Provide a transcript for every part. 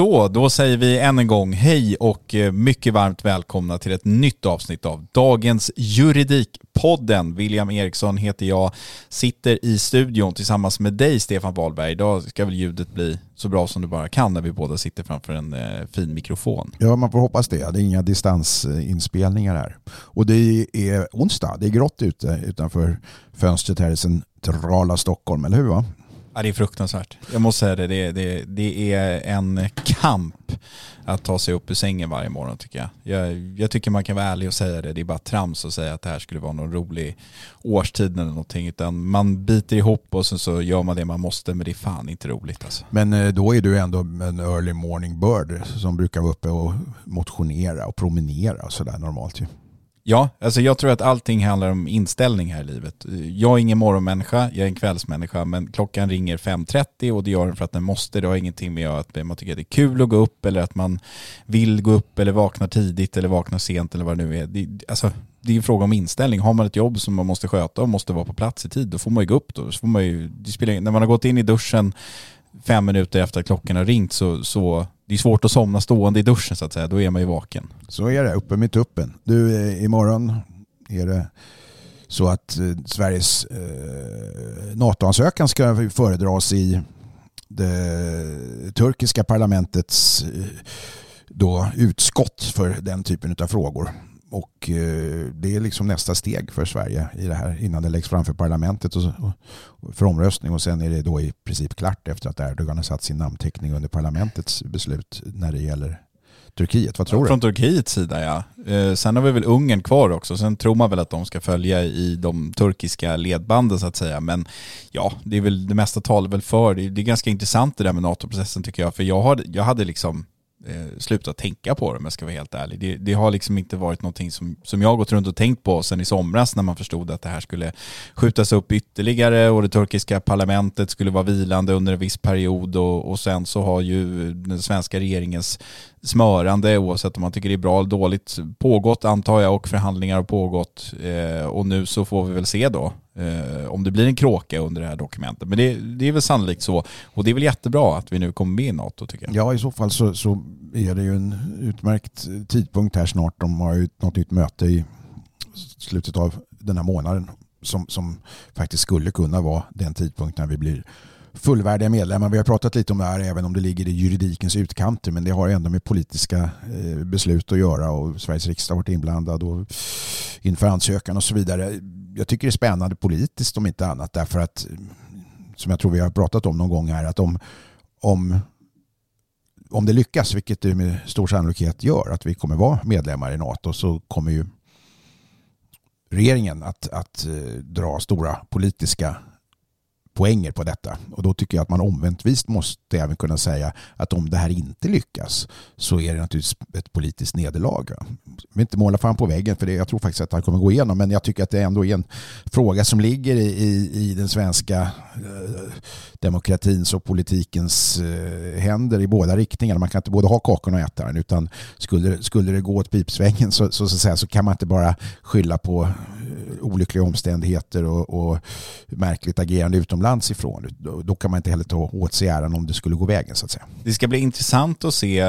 Så, då säger vi än en gång hej och eh, mycket varmt välkomna till ett nytt avsnitt av dagens Juridikpodden. William Eriksson heter jag, sitter i studion tillsammans med dig Stefan Wahlberg. Idag ska väl ljudet bli så bra som det bara kan när vi båda sitter framför en eh, fin mikrofon. Ja, man får hoppas det. Det är inga distansinspelningar här. Och det är onsdag, det är grått ute utanför fönstret här i centrala Stockholm, eller hur? Va? Ja, det är fruktansvärt. Jag måste säga det. Det, det, det är en kamp att ta sig upp ur sängen varje morgon tycker jag. jag. jag. tycker man kan vara ärlig och säga det. Det är bara trams att säga att det här skulle vara någon rolig årstid eller någonting. Utan man biter ihop och sen så gör man det man måste. Men det är fan inte roligt alltså. Men eh, då är du ändå en early morning bird som brukar vara uppe och motionera och promenera och sådär normalt ju. Ja, alltså jag tror att allting handlar om inställning här i livet. Jag är ingen morgonmänniska, jag är en kvällsmänniska, men klockan ringer 5.30 och det gör den för att den måste. Det har ingenting med att man tycker att det är kul att gå upp eller att man vill gå upp eller vakna tidigt eller vakna sent eller vad det nu är. Det, alltså, det är en fråga om inställning. Har man ett jobb som man måste sköta och måste vara på plats i tid, då får man ju gå upp då. Så får man ju, det spelar, när man har gått in i duschen fem minuter efter att klockan har ringt så, så det är svårt att somna stående i duschen så att säga. Då är man ju vaken. Så är det, uppe med tuppen. Du, eh, imorgon är det så att eh, Sveriges eh, NATO-ansökan ska föredras i det turkiska parlamentets eh, då, utskott för den typen av frågor. Och eh, det är liksom nästa steg för Sverige i det här innan det läggs fram för parlamentet och, för omröstning och sen är det då i princip klart efter att Erdogan har satt sin namnteckning under parlamentets beslut när det gäller Turkiet. Vad tror ja, du? Från Turkiets sida ja. Eh, sen har vi väl Ungern kvar också. Sen tror man väl att de ska följa i de turkiska ledbanden så att säga. Men ja, det är väl det mesta talar väl för. Det är, det är ganska intressant det där med NATO-processen tycker jag. För jag, har, jag hade liksom eh, slutat tänka på det om jag ska vara helt ärlig. Det, det, har liksom inte varit någonting som, som jag har gått runt och tänkt på sen i somras när man förstod att det här skulle skjutas upp ytterligare och det turkiska parlamentet skulle vara vilande under en viss period och, och sen så har ju den svenska regeringens smörande oavsett om man tycker det är bra eller dåligt pågått antar jag och förhandlingar har pågått eh, och nu så får vi väl se då eh, om det blir en kråka under det här dokumentet. Men det, det, är väl sannolikt så och det är väl jättebra att vi nu kommer med i NATO tycker jag. Ja i så fall så, så är det ju en utmärkt tidpunkt här snart. De har ju något nytt möte i slutet av den här månaden som, som faktiskt skulle kunna vara den tidpunkt när vi blir fullvärdiga medlemmar. Vi har pratat lite om det här även om det ligger i juridikens utkanter men det har ändå med politiska eh, beslut att göra och Sveriges riksdag har varit inblandad och inför ansökan och så vidare. Jag tycker det är spännande politiskt om inte annat därför att som jag tror vi har pratat om någon gång här att om, om om det lyckas, vilket det med stor sannolikhet gör, att vi kommer vara medlemmar i NATO så kommer ju regeringen att, att eh, dra stora politiska poänger på detta. Och då tycker jag att man omväntvis måste även kunna säga att om det här inte lyckas så är det naturligtvis ett politiskt nederlag. Jag vill inte måla fan på väggen för det, jag tror faktiskt att han kommer gå igenom men jag tycker att det ändå är en fråga som ligger i, i, i den svenska eh, demokratins och politikens eh, händer i båda riktningarna. Man kan inte både ha kakan och äta den utan skulle, skulle det gå åt pipsvängen så, så, så, så, så kan man inte bara skylla på Eh, olyckliga omständigheter och, och märkligt agerande utomlands ifrån. Då, då, kan man inte heller ta åt sig äran om det skulle gå vägen så att säga. Det ska bli intressant att se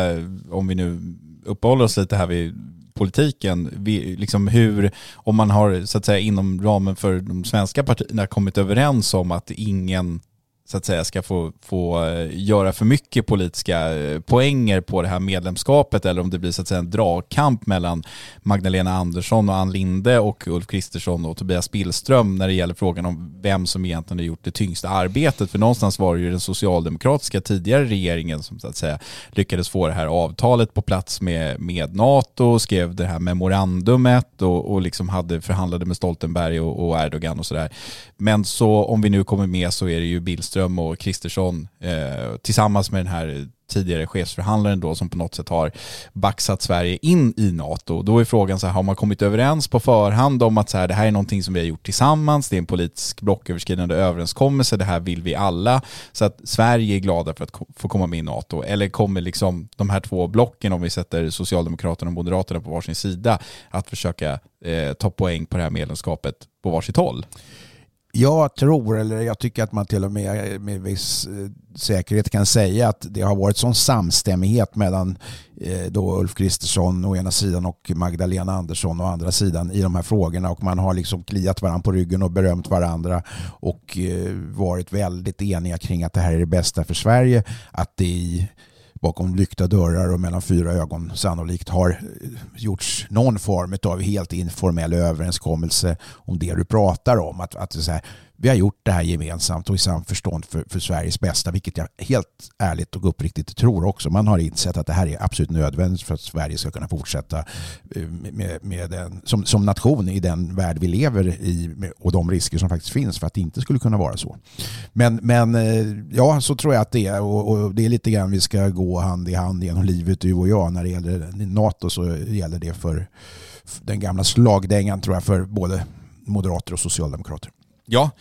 om vi nu uppehåller oss lite här vid politiken, vi, liksom hur, om man har så att säga inom ramen för de svenska partierna kommit överens om att ingen så att säga ska få, få eh, göra för mycket politiska eh, poänger på det här medlemskapet eller om det blir så att säga en dragkamp mellan Magdalena Andersson och Ann Linde och Ulf Kristersson och Tobias Billström när det gäller frågan om vem som egentligen har gjort det tyngsta arbetet. För någonstans var det ju den socialdemokratiska tidigare regeringen som så att säga lyckades få det här avtalet på plats med, med NATO, skrev det här memorandumet och, och liksom hade förhandlade med Stoltenberg och, och Erdogan och sådär. Men så om vi nu kommer med så är det ju Billström Billström och Kristersson eh, tillsammans med den här tidigare chefsförhandlaren då som på något sätt har baxat Sverige in i NATO. Då är frågan så här, har man kommit överens på förhand om att så här, det här är någonting som vi har gjort tillsammans, det är en politisk blocköverskridande överenskommelse, det här vill vi alla, så att Sverige är glada för att få komma med i NATO. Eller kommer liksom de här två blocken, om vi sätter Socialdemokraterna och Moderaterna på varsin sida, att försöka eh, ta poäng på det här medlemskapet på varsitt håll? Jag tror, eller jag tycker att man till och med med viss eh, säkerhet kan säga att det har varit sån samstämmighet mellan eh, då Ulf Kristersson å ena sidan och Magdalena Andersson å andra sidan i de här frågorna och man har liksom kliat varandra på ryggen och berömt varandra och eh, varit väldigt eniga kring att det här är det bästa för Sverige. Att det i bakom lyckta dörrar och mellan fyra ögon sannolikt har eh, gjorts någon form av helt informell överenskommelse om det du pratar om. Att, att så här, vi har gjort det här gemensamt och i samförstånd för, för Sveriges bästa, vilket jag helt ärligt och uppriktigt tror också. Man har insett att det här är absolut nödvändigt för att Sverige ska kunna fortsätta eh, med, med den, som, som nation i den värld vi lever i och de risker som faktiskt finns för att det inte skulle kunna vara så. Men, men eh, ja, så tror jag att det är och, och det är lite grann vi ska gå hand i hand genom livet du och jag. När det gäller NATO så gäller det för den gamla slagdängan tror jag för både moderater och socialdemokrater. Ja,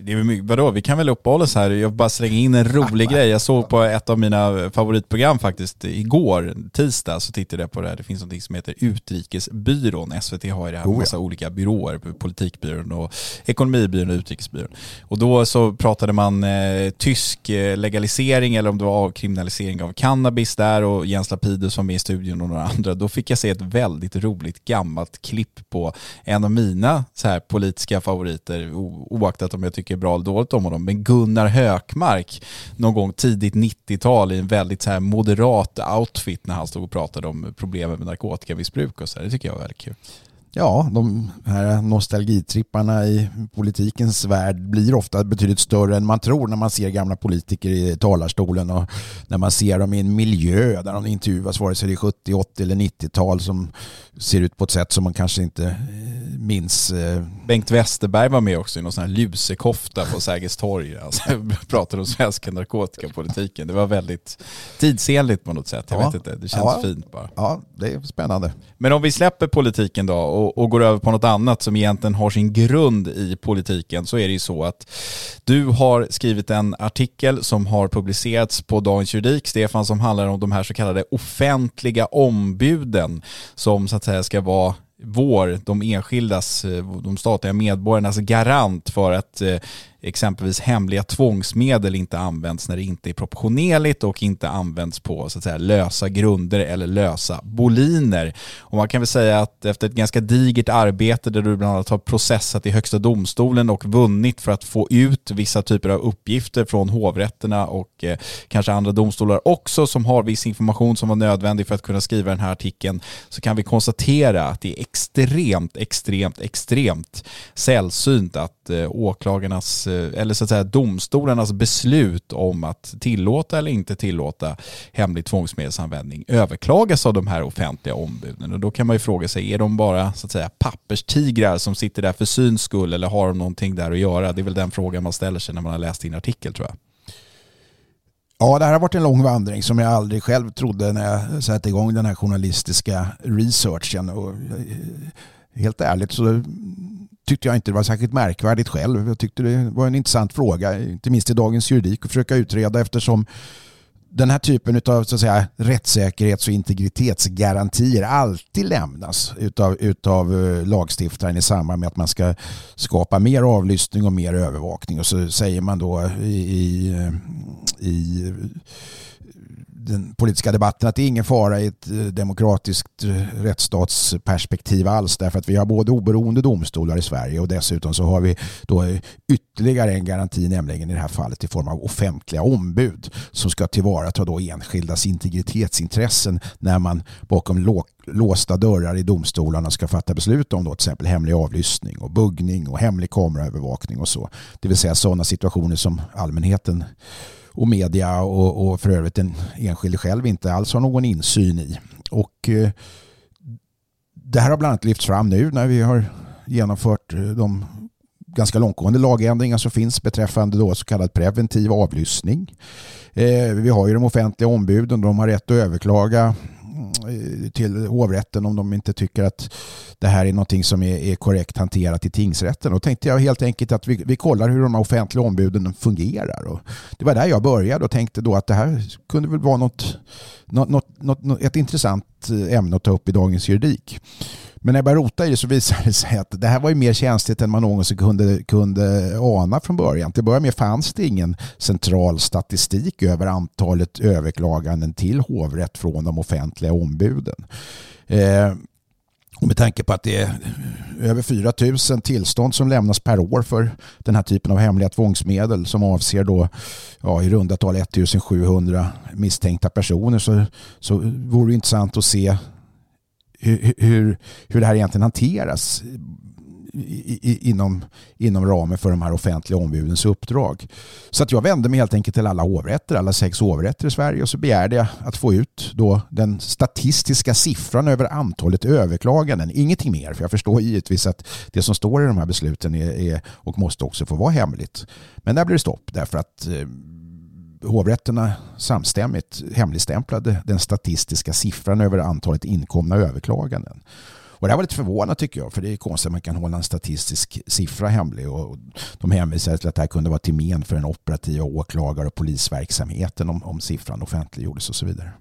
det är mycket, vadå, vi kan väl uppehålla oss här. Jag bara slänga in en rolig grej. Jag såg på ett av mina favoritprogram faktiskt igår, tisdag, så tittade jag på det här. Det finns något som heter Utrikesbyrån. SVT har ju det här oh, massa ja. olika byråer, Politikbyrån och Ekonomibyrån och Utrikesbyrån. Och då så pratade man eh, tysk eh, legalisering eller om det var avkriminalisering av cannabis där och Jens Lapidus var med i studion och några andra. Då fick jag se ett väldigt roligt gammalt klipp på en av mina så här politiska favoriter oaktat om jag tycker bra eller dåligt om honom, men Gunnar Hökmark någon gång tidigt 90-tal i en väldigt så här moderat outfit när han stod och pratade om problemen med narkotikamissbruk och så. Det tycker jag var väldigt kul ja, de här nostalgitripparna i politikens värld blir ofta betydligt större än man tror när man ser gamla politiker i talarstolen och när man ser dem i en miljö där de intervjuas vare sig det är 70, 80 eller 90-tal som ser ut på ett sätt som man kanske inte eh, minns. Eh. Bengt Westerberg var med också i någon sån här lusekofta på Sergels torg. Alltså, pratade om svenska narkotikapolitiken. Det var väldigt tidsenligt på något sätt. Jag ja. vet inte, det känns ja. fint bara. Ja, det är spännande. Men om vi släpper politiken då och, och, går över på något annat som egentligen har sin grund i politiken så är det ju så att du har skrivit en artikel som har publicerats på Dagens Juridik, Stefan, som handlar om de här så kallade offentliga ombuden som så att säga ska vara vår, de enskildas, eh, de statliga medborgarnas garant för att eh, exempelvis hemliga tvångsmedel inte används när det inte är proportionerligt och inte används på så att säga, lösa grunder eller lösa boliner. Och man kan väl säga att efter ett ganska digert arbete där du bland annat har processat i Högsta domstolen och vunnit för att få ut vissa typer av uppgifter från hovrätterna och eh, kanske andra domstolar också som har viss information som var nödvändig för att kunna skriva den här artikeln så kan vi konstatera att det är extremt, extremt, extremt sällsynt att eh, åklagarnas Eh, eller så att säga domstolarnas beslut om att tillåta eller inte tillåta hemlig tvångsmedelsanvändning överklagas av de här offentliga ombuden. Och då kan man ju fråga sig, är de bara så att säga papperstigrar som sitter där för syns skull eller har de någonting där att göra? Det är väl den frågan man ställer sig när man har läst din artikel tror jag. Ja, det här har varit en lång vandring som jag aldrig själv trodde när jag satte igång den här journalistiska researchen. Och eh, helt ärligt så tyckte jag inte det var särskilt märkvärdigt själv. Jag tyckte det var en intressant fråga, inte minst i Dagens Juridik, att försöka utreda eftersom den här typen av så att säga, rättssäkerhets och integritetsgarantier alltid lämnas utav, utav eh, lagstiftaren i samband med att man ska skapa mer avlyssning och mer övervakning. Och så säger man då i, i, eh, i den politiska debatten att det är ingen fara i ett eh, demokratiskt eh, rättsstatsperspektiv alls därför att vi har både oberoende domstolar i Sverige och dessutom så har vi då ytterligare en garanti nämligen i det här fallet i form av offentliga ombud som ska tillvarata då enskildas integritetsintressen när man bakom låsta dörrar i domstolarna ska fatta beslut om då till exempel hemlig avlyssning och buggning och hemlig kameraövervakning och så. Det vill säga sådana situationer som allmänheten och media och, och för övrigt den enskilde själv inte alls har någon insyn i. Och eh, det här har bland annat lyfts fram nu när vi har genomfört eh, de ganska långtgående lagändringar som finns beträffande då så kallad preventiv avlyssning. Eh, vi har ju de offentliga ombuden, de har rätt att överklaga Eh, till hovrätten om de inte tycker att det här är någonting som är, är korrekt hanterat i tingsrätten. Då tänkte jag helt enkelt att vi, vi kollar hur de offentliga ombuden fungerar. Och det var där jag började och tänkte då att det här kunde väl vara något, något, något, något ett intressant eh, ämne att ta upp i dagens juridik. Men när jag började rota i det så visade det sig att det här var ju mer känsligt än man någonsin kunde, kunde ana från början. Till att börja med fanns det ingen central statistik över antalet överklaganden till hovrätt från de offentliga ombuden. Eh, och med tanke på att det är över 4 000 tillstånd som lämnas per år för den här typen av hemliga tvångsmedel som avser då ja, i runda tal 1700 misstänkta personer så, så vore det intressant att se hur, hur, hur det här egentligen hanteras inom, inom ramen för de här offentliga ombudens uppdrag. Så att jag vände mig helt enkelt till alla hovrätter, alla sex hovrätter i Sverige och så begärde jag att få ut då den statistiska siffran över antalet överklaganden. Ingenting mer, för jag förstår givetvis att det som står i de här besluten är, är och måste också få vara hemligt. Men där blev det stopp därför att eh, hovrätterna samstämmigt hemligstämplade den statistiska siffran över antalet inkomna överklaganden. Och det här var lite förvånande tycker jag, för det är konstigt att man kan hålla en statistisk siffra hemlig. Och de hänvisade till att det här kunde vara till men för den operativa åklagar och polisverksamheten om, om siffran offentliggjordes och så vidare.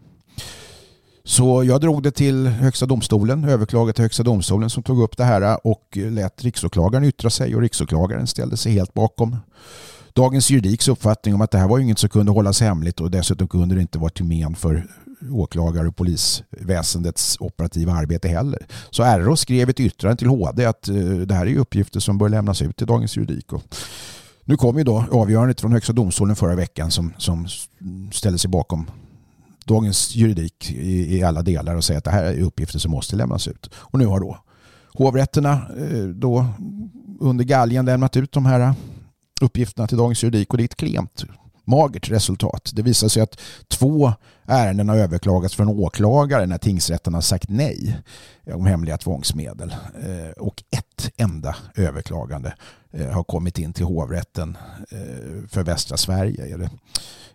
Så jag drog det till Högsta domstolen, överklagade till Högsta domstolen som tog upp det här och lät riksåklagaren yttra sig och riksåklagaren ställde sig helt bakom Dagens Juridiks uppfattning om att det här var inget som kunde hållas hemligt och dessutom kunde det inte vara till men för åklagare och polisväsendets operativa arbete heller. Så RO skrev ett yttrande till HD att eh, det här är uppgifter som bör lämnas ut till Dagens Juridik. Och nu kom ju då avgörandet från Högsta domstolen förra veckan som, som ställde sig bakom Dagens Juridik i, i alla delar och säger att det här är uppgifter som måste lämnas ut. Och nu har då hovrätterna eh, då under galgen lämnat ut de här uppgifterna till Dagens Juridik och det är ett klent magert resultat. Det visar sig att två ärenden har överklagats från åklagare när tingsrätten har sagt nej om hemliga tvångsmedel. Eh, och ett enda överklagande Eh, har kommit in till hovrätten eh, för västra Sverige. Är det,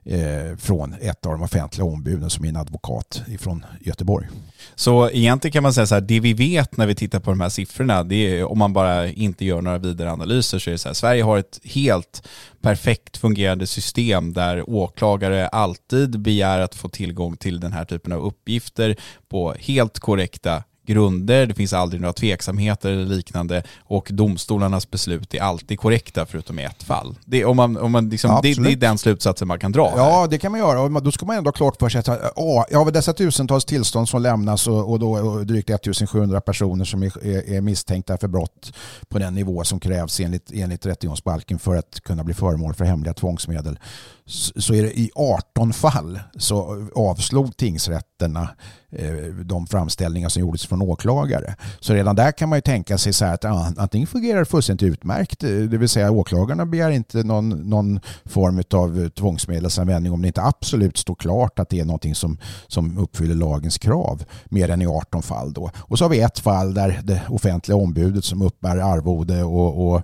eh, från ett av de offentliga ombuden som är en advokat från Göteborg. Så egentligen kan man säga så här, det vi vet när vi tittar på de här siffrorna, det är om man bara inte gör några vidare analyser så är det så här, Sverige har ett helt perfekt fungerande system där åklagare alltid begär att få tillgång till den här typen av uppgifter på helt korrekta grunder, det finns aldrig några tveksamheter eller liknande och domstolarnas beslut är alltid korrekta förutom i ett fall. Det, om man, om man liksom, det, det, är den slutsatsen man kan dra. Ja, här. det kan man göra och då ska man ändå ha klart för sig att av dessa tusentals tillstånd som lämnas och, och då och drygt 1700 personer som är, är, är, misstänkta för brott på den nivå som krävs enligt, enligt rättegångsbalken för att kunna bli föremål för hemliga tvångsmedel så är det i 18 fall så avslog tingsrätterna Eh, de framställningar som gjordes från åklagare. Så redan där kan man ju tänka sig så här att ah, antingen fungerar det fullständigt utmärkt, eh, det vill säga åklagarna begär inte någon, någon form av tvångsmedelsanvändning om det inte absolut står klart att det är någonting som, som uppfyller lagens krav, mer än i 18 fall då. Och så har vi ett fall där det offentliga ombudet som uppbär arvode och, och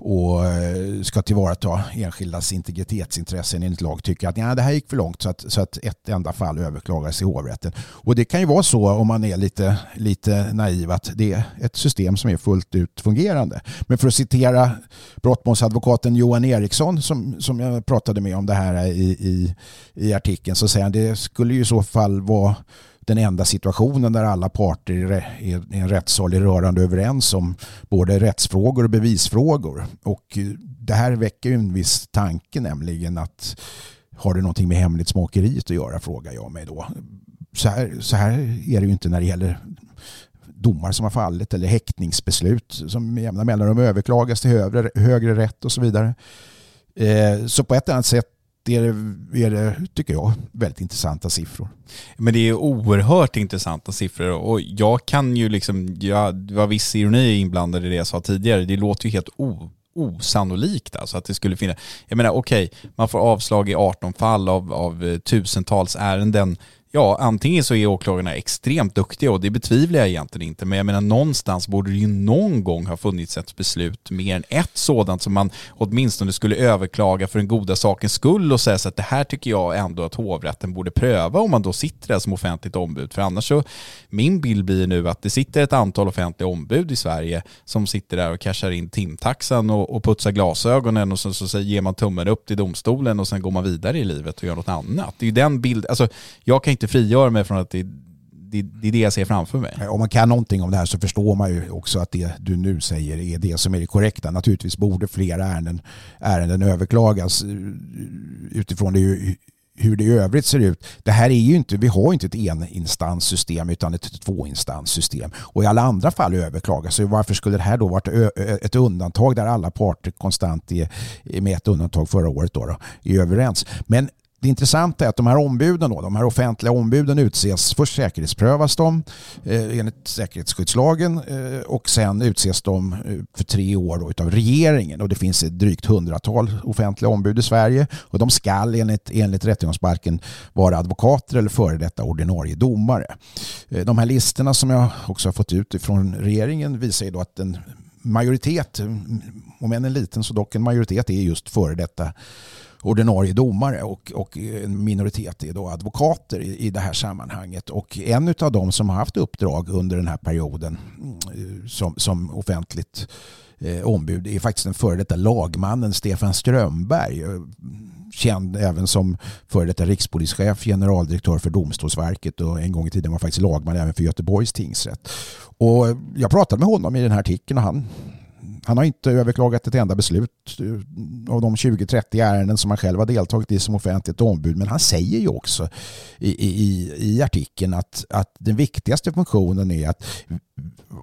och eh, ska tillvarata enskildas integritetsintressen enligt lag tycker att det här gick för långt så att, så att ett enda fall överklagas i hovrätten. Och det kan ju vara så om man är lite, lite naiv att det är ett system som är fullt ut fungerande. Men för att citera brottmålsadvokaten Johan Eriksson som, som jag pratade med om det här i, i, i artikeln så säger han det skulle ju i så fall vara den enda situationen där alla parter i en rättssal är rörande överens om både rättsfrågor och bevisfrågor. Och eh, det här väcker ju en viss tanke nämligen att har det någonting med hemlighetsmakeriet att göra frågar jag mig då. Så här, så här är det ju inte när det gäller domar som har fallit eller häktningsbeslut som med jämna mellanrum överklagas till högre, högre rätt och så vidare. Eh, så på ett annat sätt det är, är det, tycker jag, väldigt intressanta siffror. Men det är oerhört intressanta siffror och jag kan ju liksom, jag, det var viss ironi inblandad i det jag sa tidigare, det låter ju helt o, osannolikt alltså att det skulle finnas. Jag menar okej, okay, man får avslag i 18 fall av, av eh, tusentals ärenden Ja, antingen så är åklagarna extremt duktiga och det betvivlar jag egentligen inte, men jag menar någonstans borde det ju någon gång ha funnits ett beslut, mer än ett sådant som man åtminstone skulle överklaga för den goda sakens skull och säga så att det här tycker jag ändå att hovrätten borde pröva om man då sitter där som offentligt ombud. För annars så, min bild blir nu att det sitter ett antal offentliga ombud i Sverige som sitter där och cashar in timtaxan och, och putsar glasögonen och så, så, så ger man tummen upp till domstolen och sen går man vidare i livet och gör något annat. Det är ju den bild, alltså jag kan inte inte frigöra mig från att det, det, det, är det jag ser framför mig. Om man kan någonting om det här så förstår man ju också att det du nu säger är det som är det korrekta. Naturligtvis borde flera ärenden, ärenden överklagas eh, utifrån det hur det i övrigt ser ut. Det här är ju inte, vi har inte ett eninstanssystem utan ett tvåinstanssystem. Och i alla andra fall överklagas. Så varför skulle det här då varit ett undantag där alla parter konstant är, med ett undantag förra året då, då är överens. Men det intressanta är att de här ombuden, då, de här offentliga ombuden utses, först säkerhetsprövas de eh, enligt säkerhetsskyddslagen eh, och sen utses de eh, för tre år då, utav regeringen och det finns ett drygt hundratal offentliga ombud i Sverige och de skall enligt, enligt rättegångsbalken vara advokater eller före detta ordinarie domare. Eh, de här listorna som jag också har fått ut från regeringen visar ju då att en majoritet, om än en liten så dock en majoritet är just före detta ordinarie domare och, och en minoritet är då advokater i, i det här sammanhanget. Och en av dem som har haft uppdrag under den här perioden eh, som, som offentligt eh, ombud är faktiskt den före detta lagmannen Stefan Strömberg eh, känd även som före detta rikspolischef, generaldirektör för Domstolsverket och en gång i tiden var faktiskt lagman även för Göteborgs tingsrätt. Och jag pratade med honom i den här artikeln och han han har inte överklagat ett enda beslut av de 20-30 ärenden som han själv har deltagit i som offentligt ombud. Men han säger ju också i, i, i artikeln att, att den viktigaste funktionen är att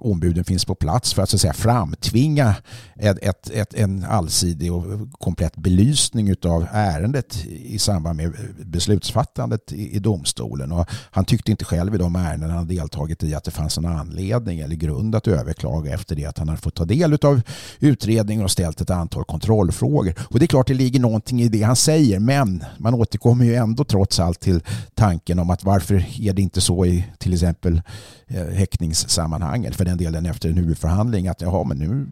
ombuden finns på plats för att, så att säga, framtvinga ett, ett, ett, en allsidig och komplett belysning av ärendet i samband med beslutsfattandet i, i domstolen. Och han tyckte inte själv i de ärenden han deltagit i att det fanns en anledning eller grund att överklaga efter det att han har fått ta del av utredningen och ställt ett antal kontrollfrågor. Och det är klart det ligger någonting i det han säger men man återkommer ju ändå trots allt till tanken om att varför är det inte så i till exempel Eh, häktningssammanhanget för den delen efter en huvudförhandling att jaha men nu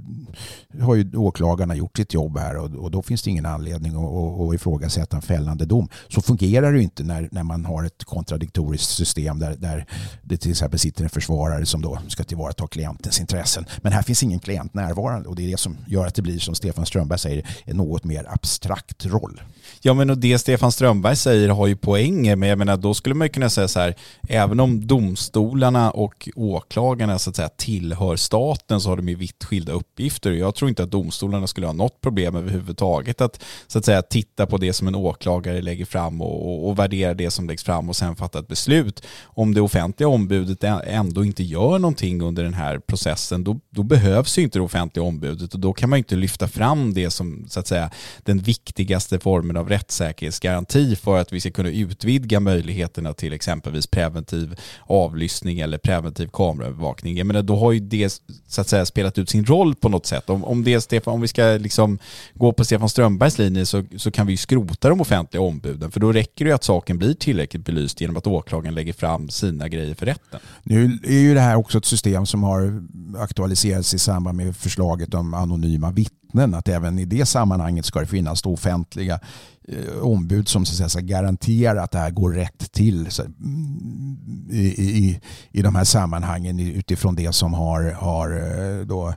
har ju åklagarna gjort sitt jobb här och, och då finns det ingen anledning att, att, att ifrågasätta en fällande dom. Så fungerar det ju inte när, när man har ett kontradiktoriskt system där, där det till exempel sitter en försvarare som då ska tillvarata klientens intressen. Men här finns ingen klient närvarande och det är det som gör att det blir som Stefan Strömberg säger en något mer abstrakt roll. Ja men och det Stefan Strömberg säger har ju poänger men jag menar då skulle man kunna säga så här även om domstolarna och och åklagarna så att säga tillhör staten så har de ju vitt skilda uppgifter. Jag tror inte att domstolarna skulle ha något problem överhuvudtaget att så att säga titta på det som en åklagare lägger fram och, och, och värdera det som läggs fram och sen fatta ett beslut. Om det offentliga ombudet ändå inte gör någonting under den här processen då, då behövs ju inte det offentliga ombudet och då kan man ju inte lyfta fram det som så att säga den viktigaste formen av rättssäkerhetsgaranti för att vi ska kunna utvidga möjligheterna till exempelvis preventiv avlyssning eller preventiv kameraövervakning. Jag menar, då har ju det så att säga spelat ut sin roll på något sätt. Om, om, det Stefan, om vi ska liksom gå på Stefan Strömbergs linje så, så kan vi ju skrota de offentliga ombuden för då räcker det ju att saken blir tillräckligt belyst genom att åklagaren lägger fram sina grejer för rätten. Nu är ju det här också ett system som har aktualiserats i samband med förslaget om anonyma vittnen. Att även i det sammanhanget ska det finnas offentliga Eh, ombud som så att säga, ska garantera att det här går rätt till så, mm, i, i, i de här sammanhangen utifrån det som har, har eh, då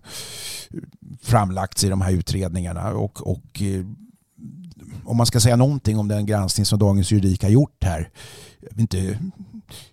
framlagts i de här utredningarna. Och, och eh, om man ska säga någonting om den granskning som Dagens Juridik har gjort här. Inte,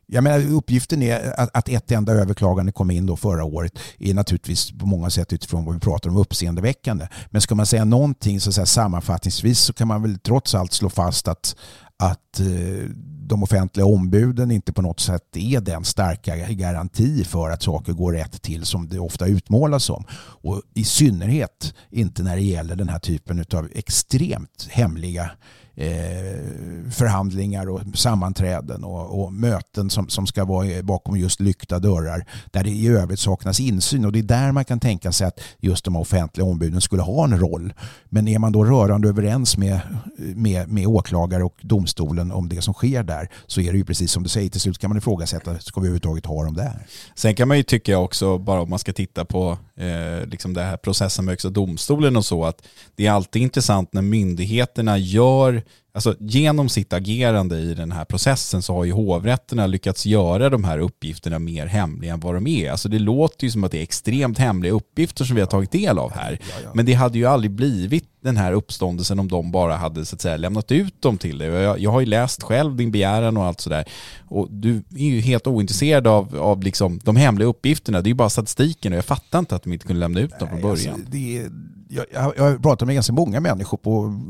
jag menar, uppgiften är att, att ett enda överklagande kom in då förra året är naturligtvis på många sätt utifrån vad vi pratar om uppseendeväckande. Men ska man säga någonting så säga, sammanfattningsvis så kan man väl trots allt slå fast att, att eh, de offentliga ombuden inte på något sätt är den starka garanti för att saker går rätt till som det ofta utmålas som. Och i synnerhet inte när det gäller den här typen av extremt hemliga Eh, förhandlingar och sammanträden och, och, möten som, som ska vara bakom just lyckta dörrar där det i övrigt saknas insyn och det är där man kan tänka sig att just de offentliga ombuden skulle ha en roll. Men är man då rörande överens med, med, med åklagare och domstolen om det som sker där så är det ju precis som du säger, till slut kan man ifrågasätta, ska vi överhuvudtaget ha dem där? Sen kan man ju tycka också, bara om man ska titta på eh, liksom det här processen med Högsta domstolen och så, att det är alltid intressant när myndigheterna gör Alltså genom sitt agerande i den här processen så har ju hovrätterna lyckats göra de här uppgifterna mer hemliga än vad de är. Alltså det låter ju som att det är extremt hemliga uppgifter som vi har tagit del av här. Men det hade ju aldrig blivit den här uppståndelsen om de bara hade så att säga lämnat ut dem till dig. Jag, jag har ju läst själv din begäran och allt sådär. Och du är ju helt ointresserad av, av liksom de hemliga uppgifterna. Det är ju bara statistiken och jag fattar inte att de inte kunde lämna ut dem från början. Alltså, det, jag, jag har pratat med ganska många människor på,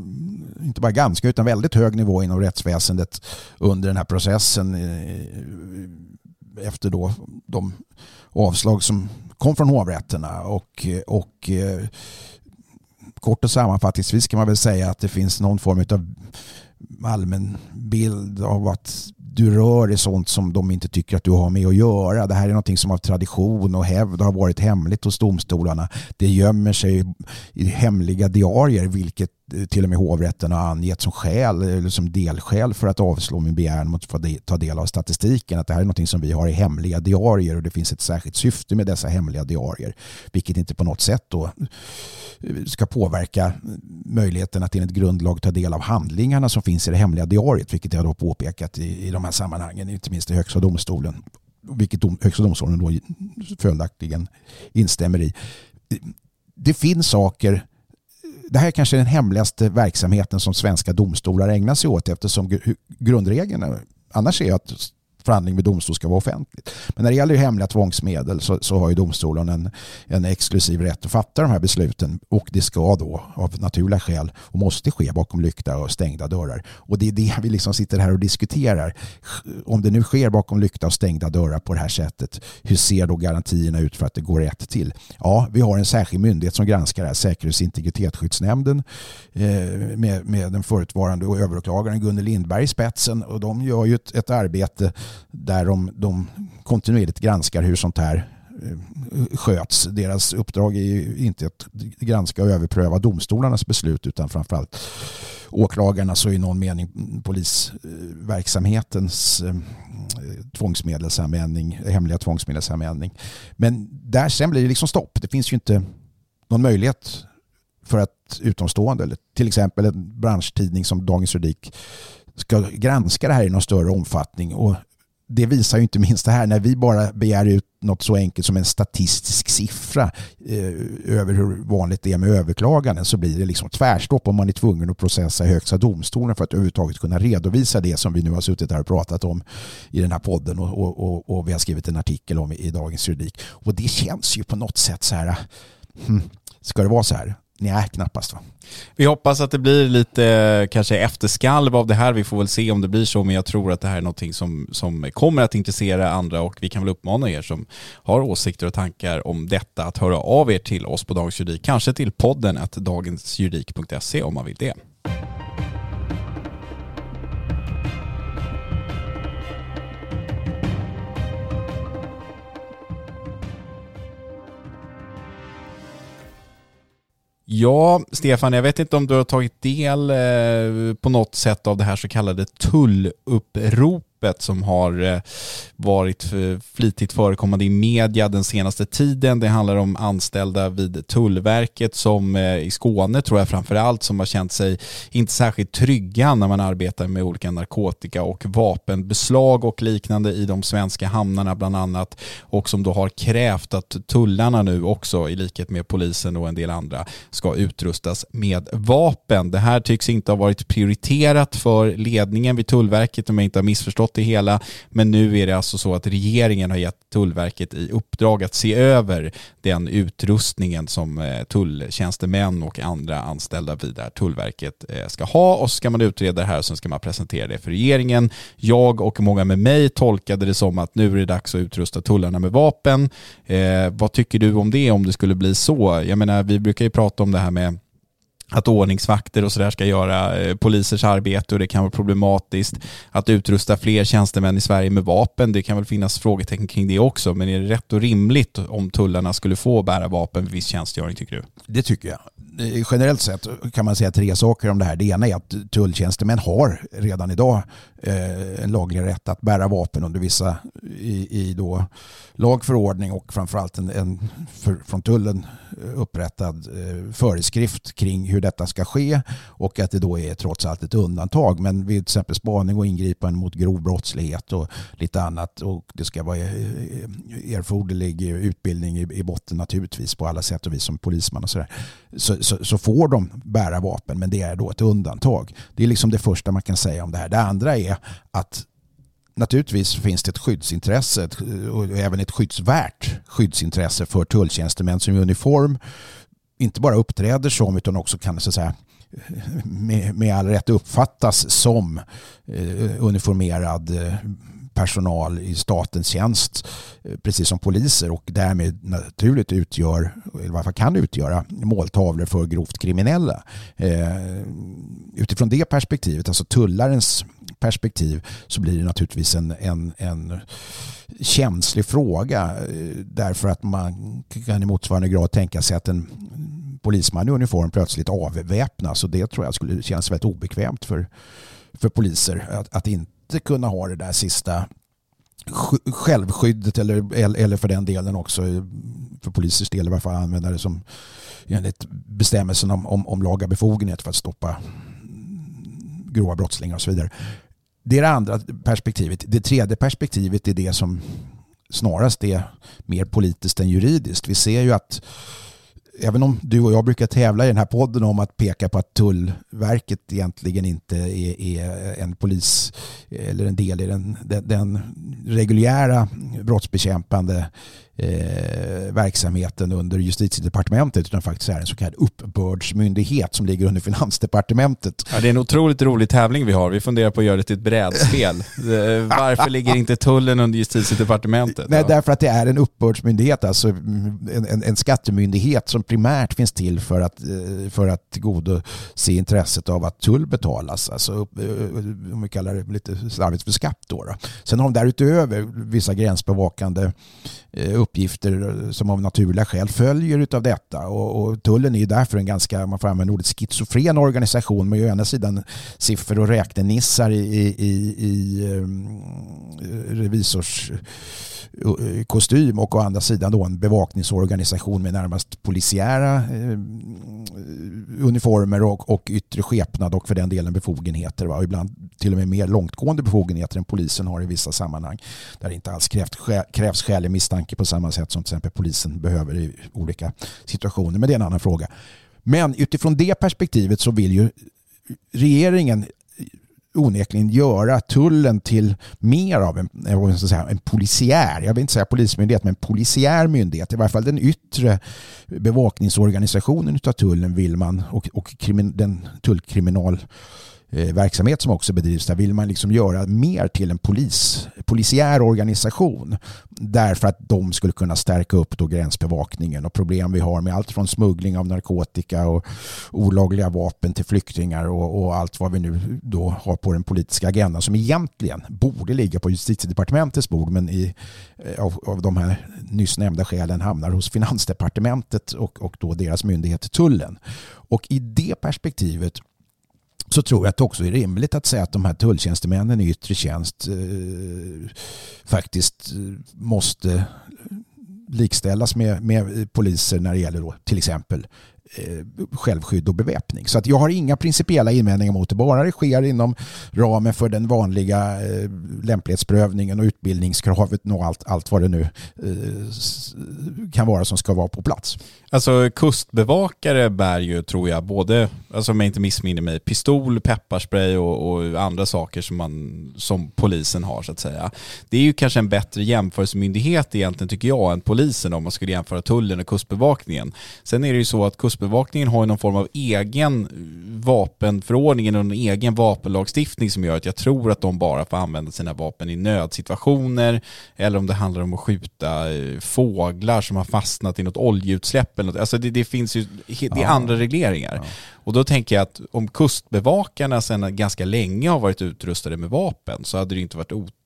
inte bara ganska, utan väldigt hög nivå inom rättsväsendet under den här processen eh, efter då de avslag som kom från hovrätterna. Och, och eh, kort och sammanfattningsvis kan man väl säga att det finns någon form av allmän bild av att du rör i sånt som de inte tycker att du har med att göra. Det här är någonting som av tradition och hävd har varit hemligt hos domstolarna. Det gömmer sig i hemliga diarier vilket eh, till och med hovrätten har angett som skäl eller som delskäl för att avslå min begäran mot att få ta del av statistiken. Att det här är något som vi har i hemliga diarier och det finns ett särskilt syfte med dessa hemliga diarier. Vilket inte på något sätt då eh, ska påverka möjligheten att enligt grundlag ta del av handlingarna som finns i det hemliga diariet. Vilket jag då påpekat i, i de här sammanhangen, inte minst i Högsta domstolen. Vilket dom, Högsta domstolen då följaktligen instämmer i. Det finns saker det här är kanske den hemligaste verksamheten som svenska domstolar ägnar sig åt eftersom grundregeln annars är att förhandling med domstol ska vara offentligt. Men när det gäller hemliga tvångsmedel så, så har ju domstolen en, en exklusiv rätt att fatta de här besluten och det ska då av naturliga skäl och måste ske bakom lyckta och stängda dörrar. Och det är det vi liksom sitter här och diskuterar. Om det nu sker bakom lyckta och stängda dörrar på det här sättet, hur ser då garantierna ut för att det går rätt till? Ja, vi har en särskild myndighet som granskar det här, Säkerhets och integritetsskyddsnämnden eh, med, med den förutvarande överåklagaren Gunnel Lindberg i spetsen och de gör ju ett, ett arbete där de, de kontinuerligt granskar hur sånt här eh, sköts. Deras uppdrag är ju inte att granska och överpröva domstolarnas beslut utan framförallt åklagarnas och i någon mening polisverksamhetens eh, tvångsmedelsanvändning, hemliga tvångsmedelsanvändning. Men där sen blir det liksom stopp. Det finns ju inte någon möjlighet för att utomstående, eller till exempel en branschtidning som Dagens Juridik ska granska det här i någon större omfattning och det visar ju inte minst det här när vi bara begär ut något så enkelt som en statistisk siffra eh, över hur vanligt det är med överklaganden så blir det liksom tvärstopp om man är tvungen att processa i Högsta domstolen för att överhuvudtaget kunna redovisa det som vi nu har suttit här och pratat om i den här podden och, och, och, och vi har skrivit en artikel om i, i Dagens Juridik. Och det känns ju på något sätt så här, hmm, ska det vara så här? Nej, knappast va. Vi hoppas att det blir lite kanske efterskalv av det här. Vi får väl se om det blir så, men jag tror att det här är någonting som, som kommer att intressera andra och vi kan väl uppmana er som har åsikter och tankar om detta att höra av er till oss på Dagens Juridik, kanske till podden att dagensjuridik.se om man vill det. Ja, Stefan, jag vet inte om du har tagit del eh, på något sätt av det här så kallade tulluppropet klippet som har eh, varit flitigt förekommande i media den senaste tiden. Det handlar om anställda vid Tullverket som eh, i Skåne tror jag framför allt som har känt sig inte särskilt trygga när man arbetar med olika narkotika och vapenbeslag och liknande i de svenska hamnarna bland annat och som då har krävt att tullarna nu också i likhet med polisen och en del andra ska utrustas med vapen. Det här tycks inte ha varit prioriterat för ledningen vid Tullverket om jag inte har missförstått det hela. Men nu är det alltså så att regeringen har gett Tullverket i uppdrag att se över den utrustningen som eh, tulltjänstemän och andra anställda vid det här Tullverket eh, ska ha och så ska man utreda det här och sen ska man presentera det för regeringen. Jag och många med mig tolkade det som att nu är det dags att utrusta tullarna med vapen. Eh, vad tycker du om det om det skulle bli så? Jag menar, vi brukar ju prata om det här med att ordningsvakter och sådär ska göra eh, polisers arbete och det kan vara problematiskt. Att utrusta fler tjänstemän i Sverige med vapen, det kan väl finnas frågetecken kring det också. Men är det rätt och rimligt om tullarna skulle få bära vapen vid viss tjänstgöring tycker du? Det tycker jag. Eh, generellt sett kan man säga tre saker om det här. Det ena är att tulltjänstemän har redan idag eh, en laglig rätt att bära vapen under vissa i, i då lagförordning och framförallt en, en för, från tullen eh, upprättad föreskrift kring hur detta ska ske och att det då är trots allt ett undantag. Men vid till exempel spaning och ingripande mot grov brottslighet och lite annat och det ska vara erforderlig utbildning i, i botten naturligtvis på alla sätt och vis som polisman och sådär. Så, så, så, får de bära vapen men det är då ett undantag. Det är liksom det första man kan säga om det här. Det andra är att naturligtvis finns det ett skyddsintresse och även ett skyddsvärt skyddsintresse för tulltjänstemän som i uniform inte bara uppträder som utan också kan så att säga med, med all rätt uppfattas som eh, uniformerad eh, personal i statens tjänst eh, precis som poliser och därmed naturligt utgör, eller i varje fall kan utgöra, måltavlor för grovt kriminella. Eh, utifrån det perspektivet, alltså tullarens perspektiv, så blir det naturligtvis en, en, en känslig fråga eh, därför att man kan i motsvarande grad tänka sig att en polisman i uniform plötsligt avväpnas och det tror jag skulle kännas väldigt obekvämt för, för poliser att, att inte inte kunna ha det där sista självskyddet eller, eller för den delen också för polisers del i varje fall använda det som enligt bestämmelsen om, om, om laga befogenhet för att stoppa grova brottslingar och så vidare. Det är det andra perspektivet. Det tredje perspektivet är det som snarast är mer politiskt än juridiskt. Vi ser ju att även om du och jag brukar tävla i den här podden om att peka på att Tullverket egentligen inte är, är en polis eh, eller en del i den, den, den reguljära brottsbekämpande eh, verksamheten under justitiedepartementet utan faktiskt är en så kallad uppbördsmyndighet som ligger under finansdepartementet. Ja, det är en otroligt rolig tävling vi har. Vi funderar på att göra det till ett brädspel. Eh, varför ligger inte tullen under justitiedepartementet? Nej, därför att det är en uppbördsmyndighet, alltså en, en, en skattemyndighet som primärt finns till för att, eh, för att tillgodose intresset av att tull betalas. Alltså, eh, om vi kallar det lite slarvigt för skatt. Då, då. Sen har de därutöver vissa gränsbevakande uppgifter som av naturliga skäl följer av detta. Och, och tullen är ju därför en ganska, man får använda ordet schizofren organisation med å ena sidan siffror och räknenissar i, i, i, i um, revisors Eh, kostym och å andra sidan då en bevakningsorganisation med närmast polisiära eh, uniformer och, och yttre skepnad och för den delen befogenheter. Va? Och ibland till och med mer långtgående befogenheter än polisen har i vissa sammanhang. Där det inte alls krävs, krävs skälig misstanke på samma sätt som till exempel polisen behöver i olika situationer. Men det är en annan fråga. Men utifrån det perspektivet så vill ju regeringen onekligen göra tullen till mer av en, eh, jag säga, en polisiär, jag vill inte säga polismyndighet, men polisiär myndighet. I varje fall den yttre bevakningsorganisationen av tullen vill man och, och krimin, den tullkriminal Eh, verksamhet som också bedrivs där vill man liksom göra mer till en polis, polisiär organisation därför att de skulle kunna stärka upp då gränsbevakningen och problem vi har med allt från smuggling av narkotika och olagliga vapen till flyktingar och, och allt vad vi nu då har på den politiska agendan som egentligen borde ligga på justitiedepartementets bord men i, eh, av, av de här nyss nämnda skälen hamnar hos finansdepartementet och, och då deras myndighet tullen. Och i det perspektivet så tror jag att det också är rimligt att säga att de här tulltjänstemännen i yttre tjänst eh, faktiskt eh, måste likställas med, med poliser när det gäller då, till exempel Eh, Eh, självskydd och beväpning. Så att jag har inga principiella invändningar mot det, bara det sker inom ramen för den vanliga eh, lämplighetsprövningen och utbildningskravet och allt, allt vad det nu eh, kan vara som ska vara på plats. Alltså kustbevakare bär ju, tror jag, både, alltså om jag inte missminner mig, pistol, pepparspray och, och, andra saker som, man, som polisen har så att säga. Det är ju kanske en bättre jämförelsemyndighet egentligen tycker jag än polisen om man skulle jämföra tullen och kustbevakningen. Sen är det ju så att kust Kustbevakningen har ju någon form av egen vapenförordning och en egen vapenlagstiftning som gör att jag tror att de bara får använda sina vapen i nödsituationer eller om det handlar om att skjuta eh, fåglar som har fastnat i något oljeutsläpp eller något. Alltså det, det finns ju, det är ja. andra regleringar. Ja. Och då tänker jag att om kustbevakarna sedan ganska länge har varit utrustade med vapen så hade det inte varit otänkbart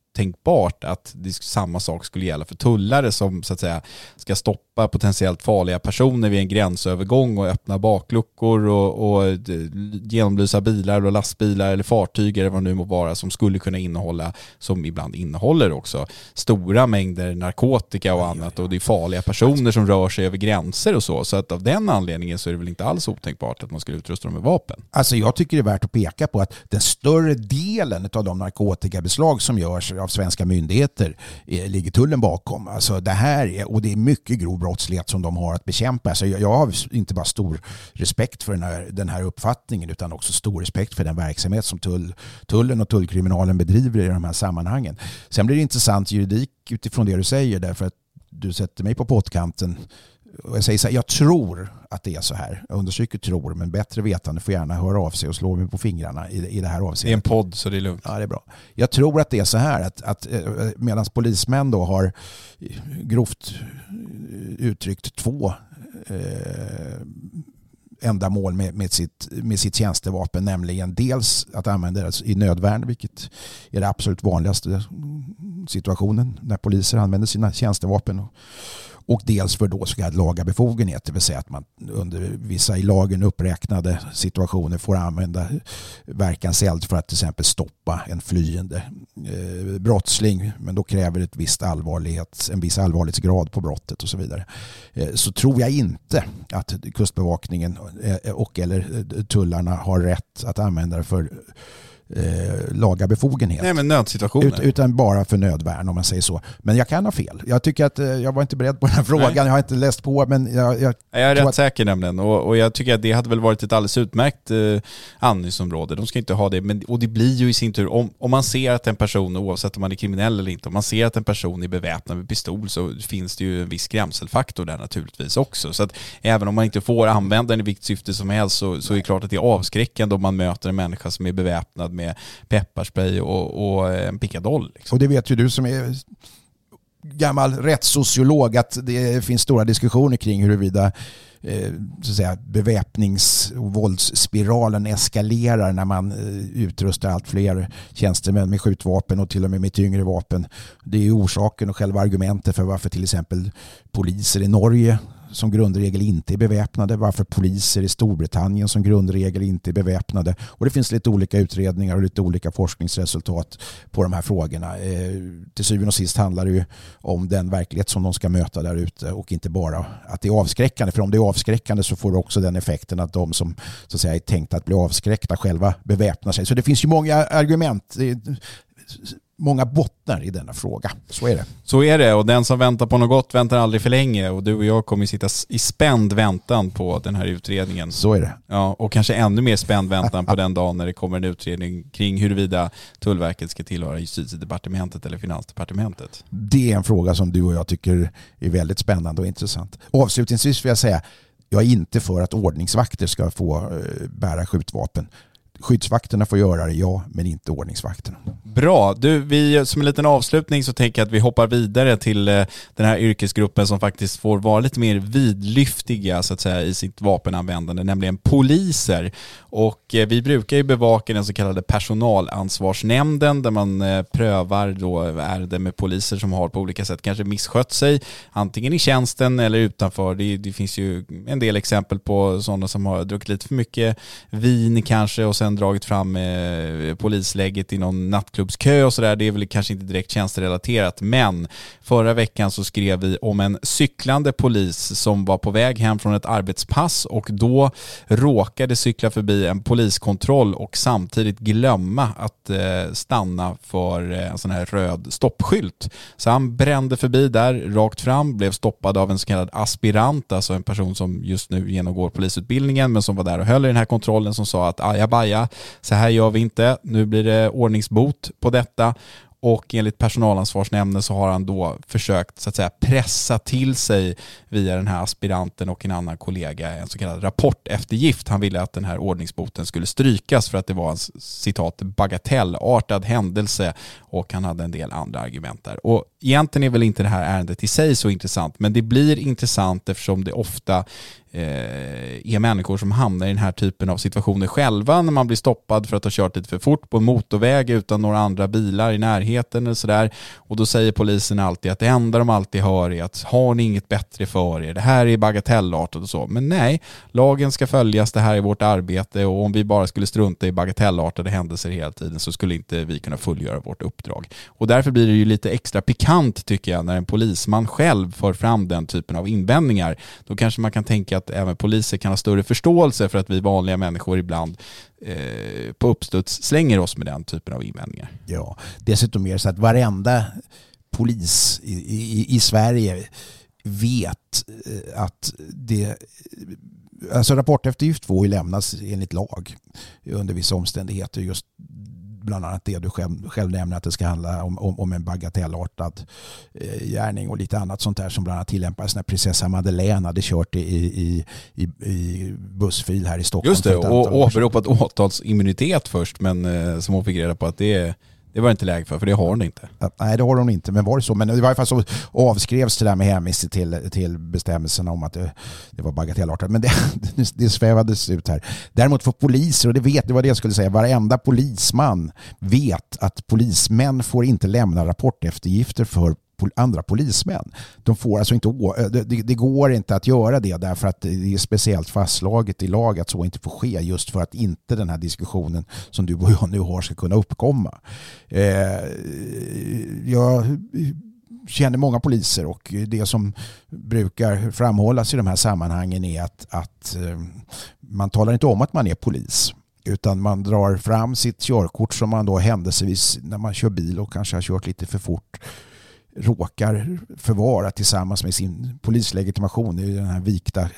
att det, samma sak skulle gälla för tullare som så att säga ska stoppa potentiellt farliga personer vid en gränsövergång och öppna bakluckor och, och genomlysa bilar och lastbilar eller fartyg eller vad det nu må vara som skulle kunna innehålla, som ibland innehåller också, stora mängder narkotika och annat och det är farliga personer som rör sig över gränser och så. Så att av den anledningen så är det väl inte alls otänkbart att man skulle utrusta dem med vapen. Alltså jag tycker det är värt att peka på att den större delen av de narkotikabeslag som görs av svenska myndigheter eh, ligger tullen bakom. Alltså det här är, och det är mycket grov brottslighet som de har att bekämpa. Så jag, jag har inte bara stor respekt för den här, den här uppfattningen utan också stor respekt för den verksamhet som tull, tullen och tullkriminalen bedriver i de här sammanhangen. Sen blir det intressant juridik utifrån det du säger därför att du sätter mig på pottkanten och jag säger så här, jag tror att det är så här. Jag understryker tror, men bättre vetande får gärna höra av sig och slå mig på fingrarna i, i det här avseendet. Det är en podd så det är lugnt. Ja, det är bra. Jag tror att det är så här att, att eh, medan polismän då har grovt uttryckt två eh, ändamål med, med, sitt, med sitt tjänstevapen, nämligen dels att använda det i nödvärn, vilket är det absolut vanligaste situationen när poliser använder sina tjänstevapen. Och och dels för då så kallad laga befogenhet, det vill säga att man under vissa i lagen uppräknade situationer får använda verkanseld för att till exempel stoppa en flyende eh, brottsling. Men då kräver det ett visst allvarlighet, en viss allvarlighetsgrad på brottet och så vidare. Eh, så tror jag inte att Kustbevakningen eh, och eller eh, tullarna har rätt att använda det för eh, laga befogenhet. Nej men nödsituationer. Ut, utan bara för nödvärn om man säger så. Men jag kan ha fel. Jag tycker att eh, jag var inte beredd på den här frågan. Nej. Jag har inte läst på men jag... Jag, jag är rätt att... säker nämligen och, och jag tycker att det hade väl varit ett alldeles utmärkt eh, användningsområde. De ska inte ha det. Men, och det blir ju i sin tur, om, om man ser att en person, oavsett om man är kriminell eller inte, om man ser att en person är beväpnad med pistol så finns det ju en viss skrämselfaktor där naturligtvis också. Så att även om man inte får använda den i vilket syfte som helst så, så är det klart att det är avskräckande om man möter en människa som är beväpnad med pepparspray och, och eh, en pickadoll. Liksom. Och det vet ju du som är gammal rättssociolog att det finns stora diskussioner kring huruvida eh, så att säga, beväpnings och våldsspiralen eskalerar när man eh, utrustar allt fler tjänstemän med skjutvapen och till och med med tyngre vapen. Det är orsaken och själva argumentet för varför till exempel poliser i Norge som grundregel inte är beväpnade, varför poliser i Storbritannien som grundregel inte är beväpnade. Och det finns lite olika utredningar och lite olika forskningsresultat på de här frågorna. Eh, till syvende och sist handlar det ju om den verklighet som de ska möta där ute och inte bara att det är avskräckande. För om det är avskräckande så får det också den effekten att de som så att säga, är tänkta att bli avskräckta själva beväpnar sig. Så det finns ju många argument många bottnar i denna fråga. Så är det. Så är det och den som väntar på något gott väntar aldrig för länge och du och jag kommer sitta i spänd väntan på den här utredningen. Så är det. Ja, och kanske ännu mer spänd väntan på den dagen när det kommer en utredning kring huruvida Tullverket ska tillhöra justitiedepartementet eller finansdepartementet. Det är en fråga som du och jag tycker är väldigt spännande och intressant. Avslutningsvis vill jag säga jag är inte för att ordningsvakter ska få eh, bära skjutvapen. Skyddsvakterna får göra det, ja, men inte ordningsvakterna. Bra. Du, vi, som en liten avslutning så tänker jag att vi hoppar vidare till eh, den här yrkesgruppen som faktiskt får vara lite mer vidlyftiga så att säga i sitt vapenanvändande, nämligen poliser. Och eh, vi brukar ju bevaka den så kallade personalansvarsnämnden där man eh, prövar då ärenden med poliser som har på olika sätt kanske misskött sig, antingen i tjänsten eller utanför. Det, det finns ju en del exempel på sådana som har druckit lite för mycket vin kanske och sen dragit fram eh, polislägget i någon nattklubbskö och sådär. Det är väl kanske inte direkt tjänsterelaterat, men förra veckan så skrev vi om en cyklande polis som var på väg hem från ett arbetspass och då råkade cykla förbi en poliskontroll och samtidigt glömma att eh, stanna för eh, en sån här röd stoppskylt. Så han brände förbi där rakt fram, blev stoppad av en så kallad aspirant, alltså en person som just nu genomgår polisutbildningen men som var där och höll i den här kontrollen som sa att ajabaja, så här gör vi inte, nu blir det ordningsbot på detta och enligt personalansvarsnämnden så har han då försökt så att säga pressa till sig via den här aspiranten och en annan kollega en så kallad rapporteftergift. Han ville att den här ordningsboten skulle strykas för att det var en citat bagatellartad händelse och han hade en del andra argument där. Och egentligen är väl inte det här ärendet i sig så intressant men det blir intressant eftersom det ofta eh, är människor som hamnar i den här typen av situationer själva när man blir stoppad för att ha kört lite för fort på en motorväg utan några andra bilar i närheten eller sådär. Och då säger polisen alltid att det enda de alltid hör är att har ni inget bättre för er? Det här är bagatellartat och så. Men nej, lagen ska följas, det här är vårt arbete och om vi bara skulle strunta i bagatellartade händelser hela tiden så skulle inte vi kunna fullgöra vårt uppdrag. Och därför blir det ju lite extra pikant tycker jag när en polisman själv för fram den typen av invändningar. Då kanske man kan tänka att även poliser kan ha större förståelse för att vi vanliga människor ibland eh, på uppstuds slänger oss med den typen av invändningar. Ja, dessutom är det så att varenda polis i, i, i Sverige vet eh, att det Alltså rapporteftergift får ju lämnas enligt lag under vissa omständigheter just bland annat det du själv, själv nämner att det ska handla om, om, om en bagatellartad eh, gärning och lite annat sånt där som bland annat tillämpas när prinsessa Madeleine hade kört i, i, i, i bussfil här i Stockholm. Just det, och åberopat åtalsimmunitet först men eh, som hon fick reda på att det är det var inte läge för, för det har hon inte. Nej, det har hon inte. Men var det så? Men i varje fall så avskrevs det där med hänvisning till, till bestämmelserna om att det, det var bagatellartat. Men det, det svävades ut här. Däremot för poliser, och det vet, det var det jag skulle säga, varenda polisman vet att polismän får inte lämna rapporteftergifter för andra polismän. De får alltså inte, eh, det, det, går inte att göra det därför att det är speciellt fastslaget i lag att så inte får ske just för att inte den här diskussionen som du och jag nu har ska kunna uppkomma. Eh, jag känner många poliser och det som brukar framhållas i de här sammanhangen är att, att eh, man talar inte om att man är polis utan man drar fram sitt körkort som man då händelsevis när man kör bil och kanske har kört lite för fort råkar förvara tillsammans med sin polislegitimation i den här vikta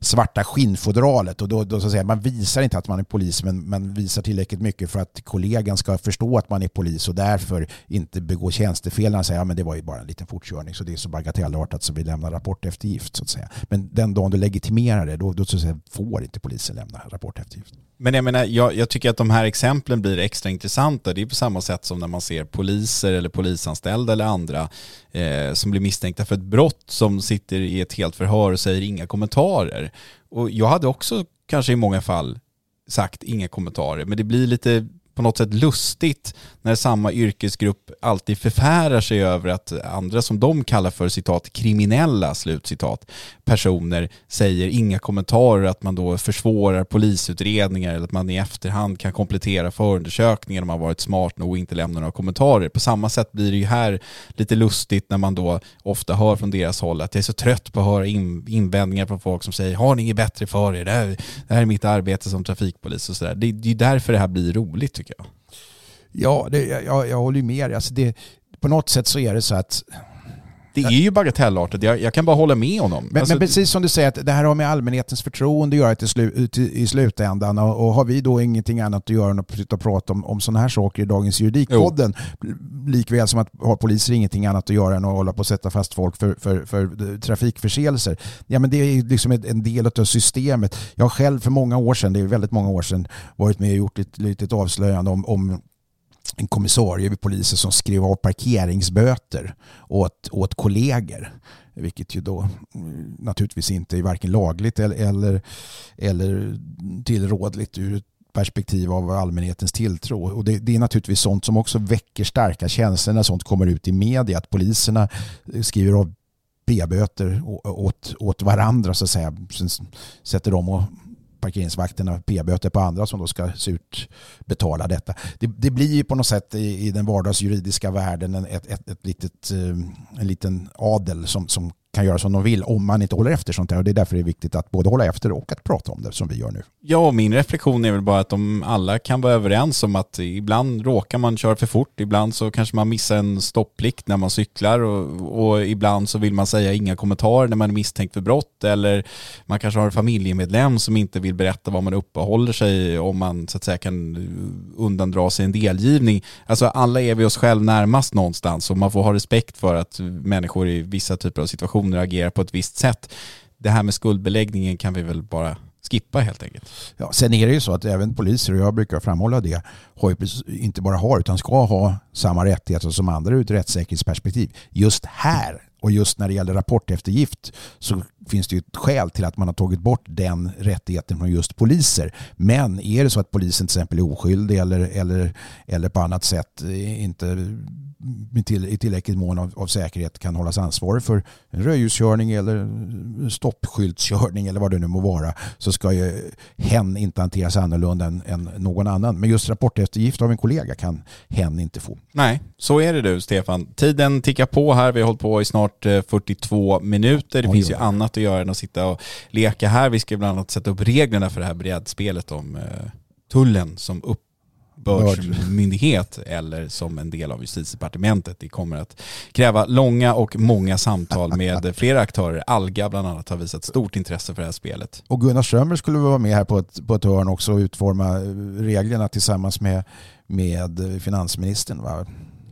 svarta skinnfodralet och då, då så att säga, man visar inte att man är polis men man visar tillräckligt mycket för att kollegan ska förstå att man är polis och därför inte begå tjänstefel när han säger ja, men det var ju bara en liten fortkörning så det är så bagatellartat så vi lämnar rapporteftergift så att säga. Men den dagen du legitimerar det då, då så att säga, får inte polisen lämna rapporteftergift. Men jag menar, jag, jag, tycker att de här exemplen blir extra intressanta. Det är på samma sätt som när man ser poliser eller polisanställda eller andra eh, som blir misstänkta för ett brott som sitter i ett helt förhör och säger inga kommentarer. Och jag hade också kanske i många fall sagt inga kommentarer, men det blir lite på något sätt lustigt när samma yrkesgrupp alltid förfärar sig över att andra som de kallar för citat kriminella slutcitat personer säger inga kommentarer att man då försvårar polisutredningar eller att man i efterhand kan komplettera förundersökningen om man varit smart nog och inte lämnar några kommentarer. På samma sätt blir det ju här lite lustigt när man då ofta hör från deras håll att jag är så trött på att höra invändningar från folk som säger har ni inget bättre för er? Det här, det här är mitt arbete som trafikpolis och sådär. Det, det är därför det här blir roligt tycker jag. Ja, det, jag, jag håller med. dig. Alltså det, på något sätt så är det så att det är ju bagatellartat, jag, jag kan bara hålla med honom. Men, alltså, men, precis som du säger, att det här har med allmänhetens förtroende att göra till slu, till, i slutändan. Och, och, har vi då ingenting annat att göra än att prata om, om sådana här saker i dagens juridikpodden, likväl som att har poliser ingenting annat att göra än att hålla på och sätta fast folk för, för, för trafikförseelser. Ja, men det är liksom en del av systemet. Jag har själv för många år sedan, det är väldigt många år sedan, varit med och gjort ett litet avslöjande om, om en kommissarie vid polisen som skrev av parkeringsböter åt, åt kollegor. Vilket ju då mm, naturligtvis inte är varken lagligt eller, eller, eller tillrådligt ur ett perspektiv av allmänhetens tilltro. Och det, det, är naturligtvis sånt som också väcker starka känslor när sånt kommer ut i media. Att poliserna skriver av p-böter åt, åt varandra så att säga. Sen sätter de och parkeringsvakterna p-böter på andra som då ska surt betala detta. Det, det blir på något sätt i, i den vardagsjuridiska världen en, ett, ett, ett litet, eh, en liten adel som, som kan göra som de vill om man inte håller efter sånt här. Och det är därför det är viktigt att både hålla efter och att prata om det som vi gör nu. Ja, min reflektion är väl bara att de alla kan vara överens om att ibland råkar man köra för fort, ibland så kanske man missar en stopplikt när man cyklar och, och ibland så vill man säga inga kommentarer när man är misstänkt för brott eller man kanske har en familjemedlem som inte vill berätta var man uppehåller sig om man så att säga kan undandra sig en delgivning. Alltså alla är vi oss själv närmast någonstans och man får ha respekt för att människor i vissa typer av situationer situationer agerar på ett visst sätt. Det här med skuldbeläggningen kan vi väl bara skippa helt enkelt. Ja, sen är det ju så att även poliser, och jag brukar framhålla det, har ju inte bara har utan ska ha samma rättigheter som andra ur ett rättssäkerhetsperspektiv. Just här och just när det gäller rapporteftergift så finns det ju ett skäl till att man har tagit bort den rättigheten från just poliser. Men är det så att polisen till exempel är oskyldig eller, eller, eller på annat sätt inte till, i tillräckligt mån av, av, säkerhet kan hållas ansvarig för en rödljuskörning eller stoppskyltskörning eller vad det nu må vara så ska ju hen inte hanteras annorlunda än, än någon annan. Men just rapporteftergift av en kollega kan hen inte få. Nej, så är det du Stefan. Tiden tickar på här. Vi har hållit på i snart 42 eh, minuter. Det oj, finns ju oj. Annat att göra än att sitta och leka här. Vi ska bland annat sätta upp reglerna för det här brädspelet om eh, tullen som upp uppbördsmyndighet eller som en del av justitiedepartementet. Det kommer att kräva långa och många samtal med flera aktörer. Alga bland annat har visat stort intresse för det här spelet. Och Gunnar Strömmer skulle vara med här på ett, på ett hörn också och utforma reglerna tillsammans med, med finansministern. Va?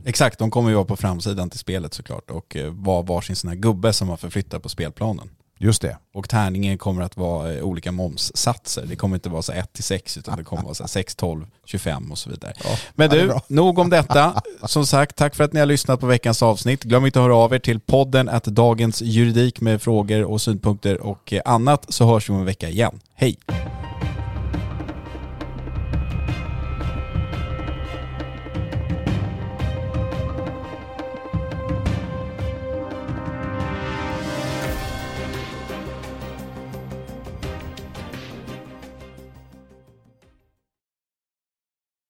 Exakt, de kommer ju vara på framsidan till spelet såklart och eh, vara varsin sån här gubbe som man förflyttar på spelplanen. Just det. Och tärningen kommer att vara eh, olika momssatser. Det kommer inte vara så 1 till 6 utan det kommer vara så 6, 12, 25 och så vidare. Ja, Men du, nog om detta. Som sagt, tack för att ni har lyssnat på veckans avsnitt. Glöm inte att höra av er till podden att dagens juridik med frågor och synpunkter och annat så hörs vi om en vecka igen. Hej!